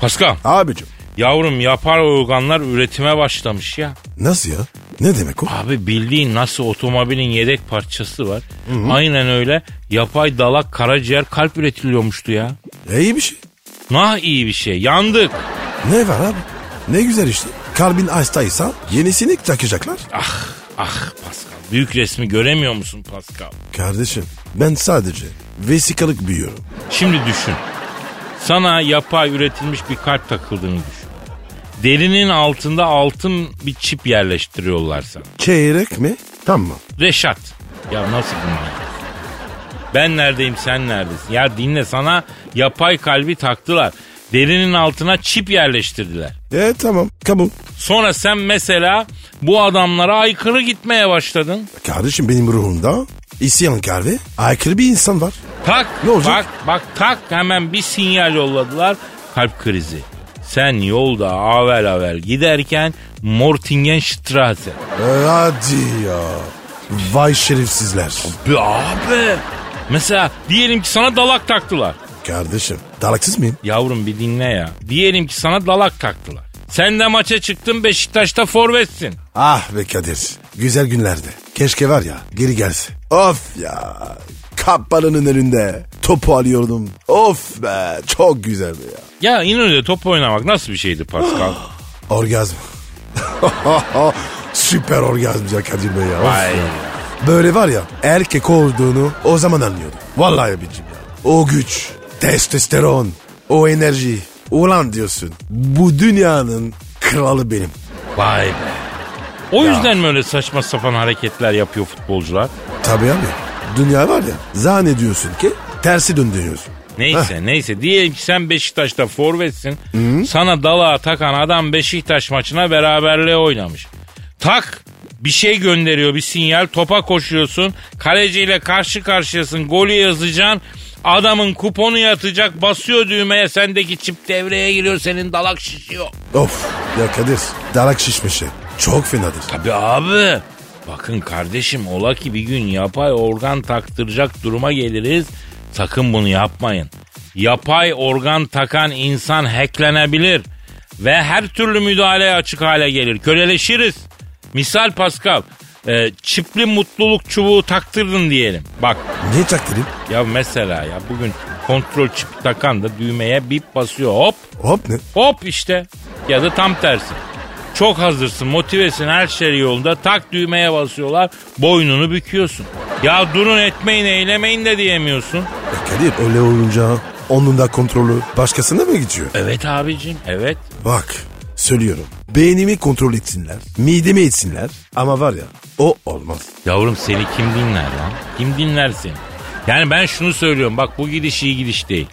Pascal Abicim. yavrum yapar organlar üretime başlamış ya. Nasıl ya? Ne demek o? Abi bildiğin nasıl otomobilin yedek parçası var. Aynen öyle yapay dalak karaciğer kalp üretiliyormuştu ya. E, iyi bir şey. Nah iyi bir şey yandık. Ne var abi? Ne güzel işte. Kalbin hastaysa yenisini takacaklar. Ah ah Pascal büyük resmi göremiyor musun Pascal? Kardeşim ben sadece vesikalık büyüyorum. Şimdi düşün. Sana yapay üretilmiş bir kalp takıldığını düşün. Derinin altında altın bir çip yerleştiriyorlar sana. Çeyrek mi? Tamam. Reşat. Ya nasıl bunlar? Ben neredeyim sen neredesin? Ya dinle sana yapay kalbi taktılar. Derinin altına çip yerleştirdiler. E tamam kabul. Sonra sen mesela bu adamlara aykırı gitmeye başladın. Kardeşim benim ruhumda isyankar ve aykırı bir insan var. Tak Ne olacak? bak bak tak hemen bir sinyal yolladılar kalp krizi. Sen yolda avel avel giderken Mortingenstrasse. E, hadi ya. Vay şerefsizler. Be abi. Mesela diyelim ki sana dalak taktılar. Kardeşim dalaksız mıyım? Yavrum bir dinle ya. Diyelim ki sana dalak taktılar. Sen de maça çıktın Beşiktaş'ta forvetsin. Ah be Kadir. Güzel günlerde. Keşke var ya geri gelse. Of ya. Kaplanın önünde topu alıyordum. Of be çok güzeldi ya. Ya İnönü'de top oynamak nasıl bir şeydi Pascal? [gasps] Orgazm. [laughs] Süper orgazm ya Kadir Bey ya. Vay. ya. Böyle var ya erkek olduğunu o zaman anlıyordum. Vallahi abicim ya. O güç, testosteron, o enerji. Ulan diyorsun bu dünyanın kralı benim. Vay be. O yüzden mi öyle saçma sapan hareketler yapıyor futbolcular? Tabii abi. Dünya var ya zannediyorsun ki tersi döndürüyorsun. Neyse neyse diyelim ki sen Beşiktaş'ta forvetsin. Sana dalağa takan adam Beşiktaş maçına beraberliğe oynamış. Tak bir şey gönderiyor bir sinyal topa koşuyorsun. Kaleciyle karşı karşıyasın golü yazacaksın. Adamın kuponu yatacak basıyor düğmeye sendeki çip devreye giriyor senin dalak şişiyor. Of ya Kadir darak şişmişi. Çok fenadır. Tabii abi. Bakın kardeşim ola ki bir gün yapay organ taktıracak duruma geliriz. Sakın bunu yapmayın. Yapay organ takan insan hacklenebilir. Ve her türlü müdahaleye açık hale gelir. Köleleşiriz. Misal Pascal. E, çipli mutluluk çubuğu taktırdın diyelim. Bak Niye taktırayım? ya mesela ya bugün kontrol çipi takan da düğmeye bip basıyor hop Hop ne? Hop işte. Ya da tam tersi. Çok hazırsın, motivesin, her şey yolunda. Tak düğmeye basıyorlar, boynunu büküyorsun. Ya durun etmeyin, eylemeyin de diyemiyorsun. Ya Kadir öyle olunca onun da kontrolü başkasına mı geçiyor? Evet abicim, evet. Bak söylüyorum. Beynimi kontrol etsinler, midemi etsinler ama var ya o olmaz. Yavrum seni kim dinler lan? Kim dinler seni? Yani ben şunu söylüyorum, bak bu gidiş iyi gidiş değil.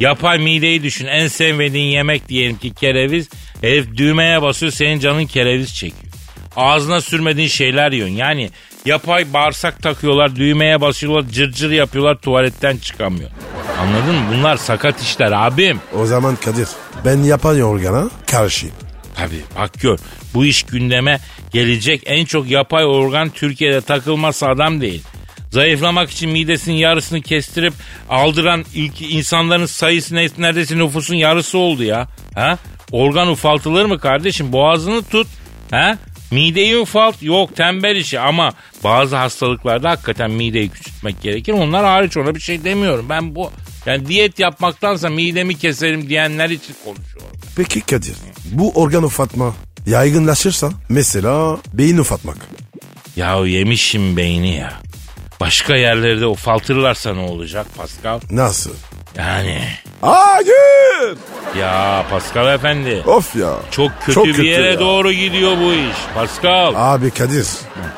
Yapay mideyi düşün, en sevmediğin yemek diyelim ki kereviz. Herif düğmeye basıyor, senin canın kereviz çekiyor. Ağzına sürmediğin şeyler yiyorsun. Yani yapay bağırsak takıyorlar, düğmeye basıyorlar, cırcır yapıyorlar, tuvaletten çıkamıyor. Anladın mı? Bunlar sakat işler abim. O zaman Kadir ben yapan organa karşıyım. Tabii bak gör bu iş gündeme gelecek en çok yapay organ Türkiye'de takılması adam değil. Zayıflamak için midesinin yarısını kestirip aldıran ilk insanların sayısı ne- neredeyse nüfusun yarısı oldu ya. Ha? Organ ufaltılır mı kardeşim? Boğazını tut. Ha? Mideyi ufalt. Yok tembel işi ama bazı hastalıklarda hakikaten mideyi küçültmek gerekir. Onlar hariç ona bir şey demiyorum. Ben bu yani diyet yapmaktansa midemi keserim diyenler için konuşuyorum. Peki Kadir bu organ ufatma yaygınlaşırsa mesela beyin ufatmak. Ya yemişim beyni ya. Başka yerlerde ufaltırlarsa ne olacak Pascal? Nasıl? Yani Hayır. ya Pascal efendi. Of ya. Çok kötü Çok bir kötü yere ya. doğru gidiyor bu iş. Pascal. Abi Kadir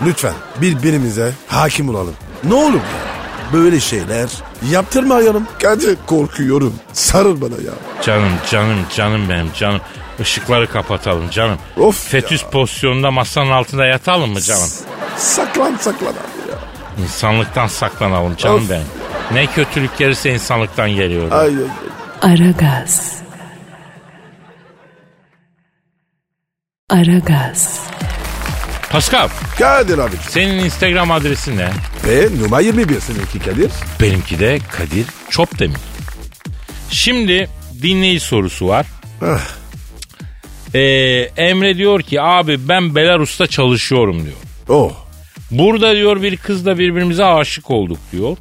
lütfen birbirimize hakim olalım. Ne olur ya. Böyle şeyler yaptırmayalım. Kadir korkuyorum. Sarıl bana ya. Canım canım canım benim canım. Işıkları kapatalım canım. Of Fetüs ya. pozisyonunda masanın altında yatalım mı canım? Saklan saklan abi ya. İnsanlıktan saklanalım canım Of. benim. Ne kötülük gelirse insanlıktan geliyor. Ay, ay, ay. Aragaz. Aragaz. Pascal Kadir abi. senin Instagram adresin ne? Ve numara 21 seninki Kadir. Benimki de Kadir Çopdemir. Şimdi dinleyici sorusu var. Ah, Ee, Emre diyor ki abi ben Belarus'ta çalışıyorum diyor. oh. Burada diyor bir kızla birbirimize aşık olduk diyor.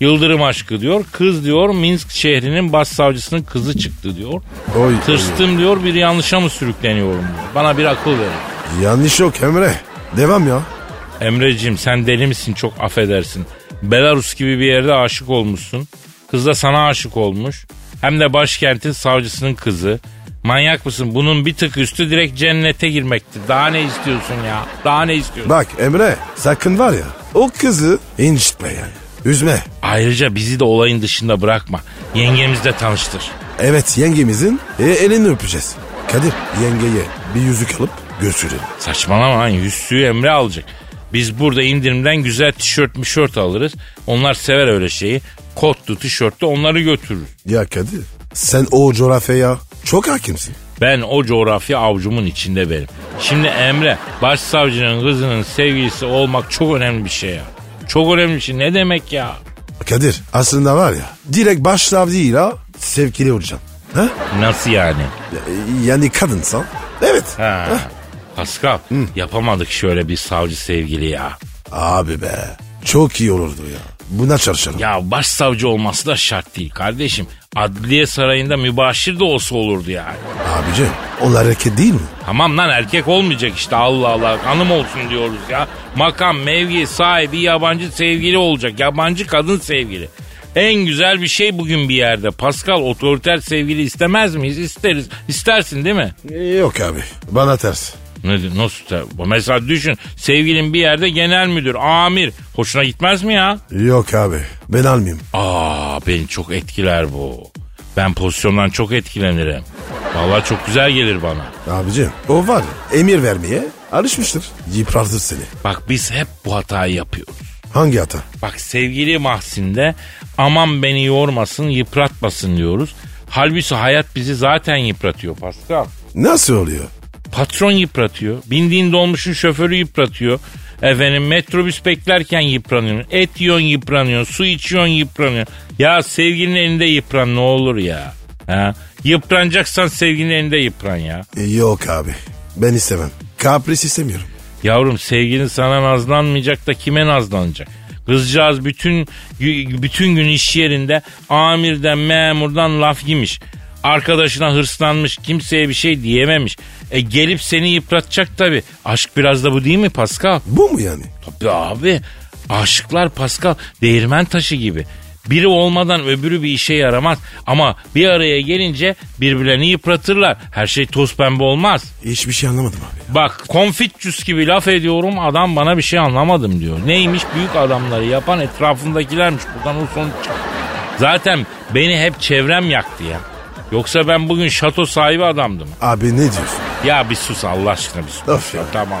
Yıldırım aşkı diyor. Kız diyor Minsk şehrinin başsavcısının kızı çıktı diyor. Oy, Tırstım diyor bir yanlışa mı sürükleniyorum diyor. Bana bir akıl verin. Yanlış yok Emre. Devam ya. Emreciğim sen deli misin çok affedersin. Belarus gibi bir yerde aşık olmuşsun. Kız da sana aşık olmuş. Hem de başkentin savcısının kızı. Manyak mısın? Bunun bir tık üstü direkt cennete girmektir. Daha ne istiyorsun ya? Daha ne istiyorsun? Bak Emre sakın var ya o kızı incitme yani. Üzme. Ayrıca bizi de olayın dışında bırakma. Yengemizle tanıştır. Evet yengemizin e, elini öpeceğiz. Kadir yengeye bir yüzük alıp götürelim. Saçmalama lan yüzüğü Emre alacak. Biz burada indirimden güzel tişört mişört alırız. Onlar sever öyle şeyi. Kotlu tişörtlü onları götürür. Ya Kadir sen o coğrafyaya çok hakimsin. Ben o coğrafya avcumun içinde benim. Şimdi Emre başsavcının kızının sevgilisi olmak çok önemli bir şey ya. Çok önemli bir şey. Ne demek ya? Kadir aslında var ya direkt başsavcıyla sevgili olacağım. Ha? Nasıl yani? Yani kadınsan. Evet. Ha. Pascal yapamadık şöyle bir savcı sevgili ya. Abi be çok iyi olurdu ya. Buna çalışalım. Ya başsavcı olması da şart değil kardeşim. Adliye sarayında mübaşir de olsa olurdu yani. Abici onlar hareket değil mi? Tamam lan erkek olmayacak işte Allah Allah hanım olsun diyoruz ya. Makam, mevki sahibi yabancı sevgili olacak. Yabancı kadın sevgili. En güzel bir şey bugün bir yerde. Pascal otoriter sevgili istemez miyiz? İsteriz. İstersin değil mi? Yok abi bana ters. Ne, nasıl? Mesela düşün sevgilin bir yerde genel müdür, amir. Hoşuna gitmez mi ya? Yok abi ben almayayım. Aa beni çok etkiler bu. Ben pozisyondan çok etkilenirim. Vallahi çok güzel gelir bana. Abicim o var emir vermeye alışmıştır. Yıpratır seni. Bak biz hep bu hatayı yapıyoruz. Hangi hata? Bak sevgili Mahsin'de aman beni yormasın yıpratmasın diyoruz. Halbuki hayat bizi zaten yıpratıyor Pascal. Nasıl oluyor? Patron yıpratıyor. Bindiğin dolmuşun şoförü yıpratıyor. Efendim metrobüs beklerken yıpranıyorsun. Et yiyorsun yıpranıyorsun. Su içiyorsun yıpranıyorsun. Ya sevgilinin elinde yıpran ne olur ya. Ha? Yıpranacaksan sevgilinin elinde yıpran ya. E, Yok abi ben istemem. Kapris istemiyorum. Yavrum sevgilin sana nazlanmayacak da kime nazlanacak? Kızcağız bütün bütün gün iş yerinde amirden memurdan laf yemiş. Arkadaşına hırslanmış kimseye bir şey diyememiş. E gelip seni yıpratacak tabi. Aşk biraz da bu değil mi Pascal? Bu mu yani? Tabii abi. Aşıklar Pascal değirmen taşı gibi. Biri olmadan öbürü bir işe yaramaz. Ama bir araya gelince birbirlerini yıpratırlar. Her şey toz pembe olmaz. Hiçbir şey anlamadım abi. Bak konfitçüs gibi laf ediyorum adam bana bir şey anlamadım diyor. Neymiş büyük adamları yapan etrafındakilermiş buradan o sonuç. Zaten beni hep çevrem yaktı ya. Yoksa ben bugün şato sahibi adamdım. Abi ne diyorsun? Ya bir sus Allah aşkına bir sus. Of ya. Tamam.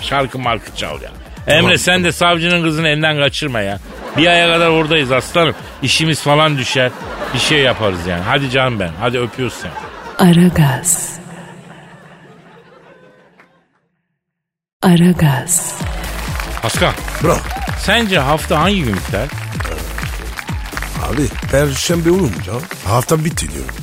Şarkı markı çal ya. Emre sen de savcının kızını elinden kaçırma ya. Bir aya kadar oradayız aslanım. İşimiz falan düşer. Bir şey yaparız yani. Hadi canım ben. Hadi öpüyoruz seni. Aragaz. Aragaz, Pascal Bro. sence hafta hangi gün biter? Abi perşembe olunca hafta bitti diyorum.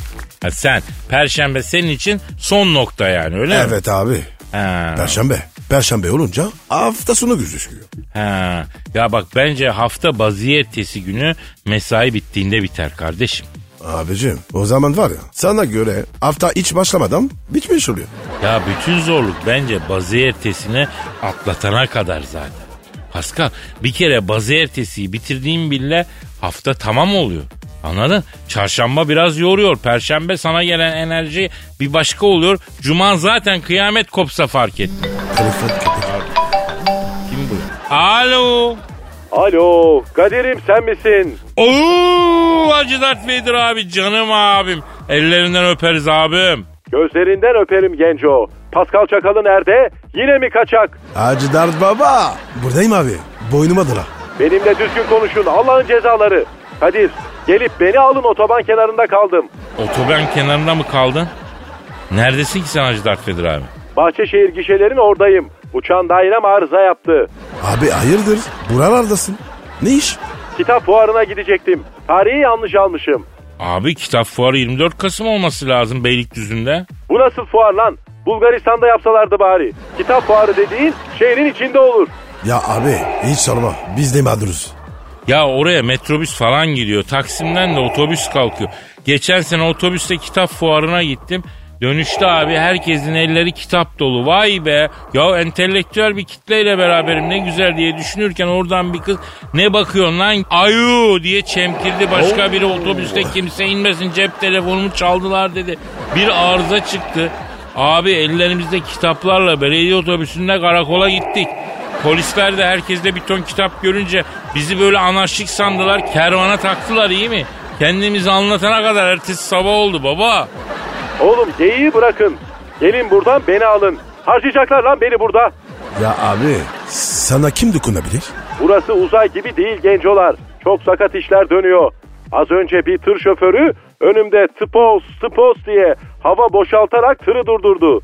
Ha sen perşembe senin için son nokta yani öyle mi? Evet abi. Ha, Perşembe. Perşembe olunca hafta sonu gözüküyor. ha. Ya bak bence hafta baziyetesi günü mesai bittiğinde biter kardeşim. Abicim o zaman var ya sana göre hafta hiç başlamadan bitmiş oluyor. Ya bütün zorluk bence bazı ertesini atlatana kadar zaten. Pascal bir kere bazı ertesiyi bitirdiğim bile hafta tamam oluyor. Anladın? Çarşamba biraz yoruyor. Perşembe sana gelen enerji bir başka oluyor. Cuma zaten kıyamet kopsa fark et. Telefon. Kim bu? Alo. Alo Kadir'im sen misin? Oo, Hacı Dert Vedir abi canım abim. Ellerinden öperiz abim. Gözlerinden öperim genco. Pascal Çakalı nerede? Yine mi kaçak? Hacı Dert Baba. Buradayım abi. Boynuma dıra. Benimle düzgün konuşun Allah'ın cezaları. Kadir gelip beni alın otoban kenarında kaldım. Otoban kenarında mı kaldın? Neredesin ki sen Hacı Dert Vedir abi? Bahçeşehir gişelerin oradayım. Uçan dairem arıza yaptı. Abi hayırdır? Buralardasın. Ne iş? Kitap fuarına gidecektim. Tarihi yanlış almışım. Abi kitap fuarı 24 Kasım olması lazım Beylikdüzü'nde. Bu nasıl fuar lan? Bulgaristan'da yapsalardı bari. Kitap fuarı dediğin şehrin içinde olur. Ya abi hiç sorma. Biz de mağduruz. Ya oraya metrobüs falan gidiyor. Taksim'den de otobüs kalkıyor. Geçen sene otobüste kitap fuarına gittim. Dönüşte abi herkesin elleri kitap dolu. Vay be. Ya entelektüel bir kitleyle beraberim ne güzel diye düşünürken oradan bir kız ne bakıyorsun lan ayu diye çemkirdi. Başka biri otobüste kimse inmesin cep telefonumu çaldılar dedi. Bir arıza çıktı. Abi ellerimizde kitaplarla belediye otobüsünde karakola gittik. Polisler de herkeste bir ton kitap görünce bizi böyle anarşik sandılar. Kervana taktılar iyi mi? Kendimizi anlatana kadar ertesi sabah oldu baba. Oğlum geyiği bırakın. Gelin buradan beni alın. Harcayacaklar lan beni burada. Ya abi sana kim dokunabilir? Burası uzay gibi değil gencolar. Çok sakat işler dönüyor. Az önce bir tır şoförü önümde tıpos tıpos diye hava boşaltarak tırı durdurdu.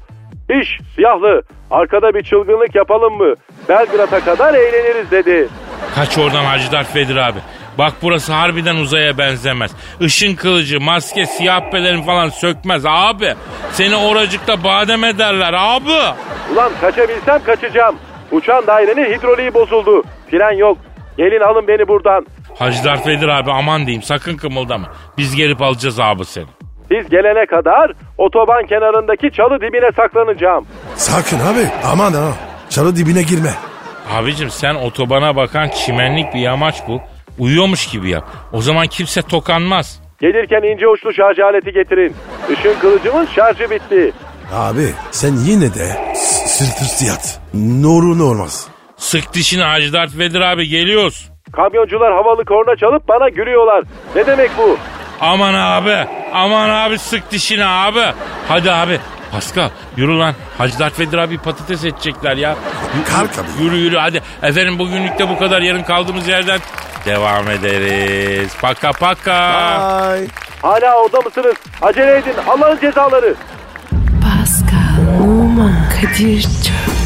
İş siyahlı arkada bir çılgınlık yapalım mı? Belgrad'a kadar eğleniriz dedi. Kaç oradan Hacı Dert Vedir abi. Bak burası harbiden uzaya benzemez. Işın kılıcı, maske, siyah pelerin falan sökmez abi. Seni oracıkta badem ederler abi. Ulan kaçabilsem kaçacağım. Uçan dairenin hidroliği bozuldu. Fren yok. Gelin alın beni buradan. Hacı Dert Vedir abi aman diyeyim sakın kımıldama. Biz gelip alacağız abi seni. Siz gelene kadar otoban kenarındaki çalı dibine saklanacağım. Sakın abi aman ha. Çalı dibine girme. Abicim sen otobana bakan çimenlik bir yamaç bul. Uyuyormuş gibi yap. O zaman kimse tokanmaz. Gelirken ince uçlu şarj aleti getirin. Işın kılıcımın şarjı bitti. Abi sen yine de s- sırt üstü yat. Nuru ne olmaz. Sık dişini Hacı Dert Vedir abi geliyoruz. Kamyoncular havalı korna çalıp bana gülüyorlar. Ne demek bu? Aman abi. Aman abi sık dişini abi. Hadi abi. Pascal yürü lan. Hacı Dert Vedir abi patates edecekler ya. Yürü, Kalk abi. Yürü yürü hadi. Efendim bugünlük de bu kadar. Yarın kaldığımız yerden devam ederiz. Paka paka. Ay. Hala orada mısınız? Acele edin Allah'ın cezaları. Pascal, Oman, Kadir çok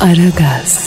Aragaz.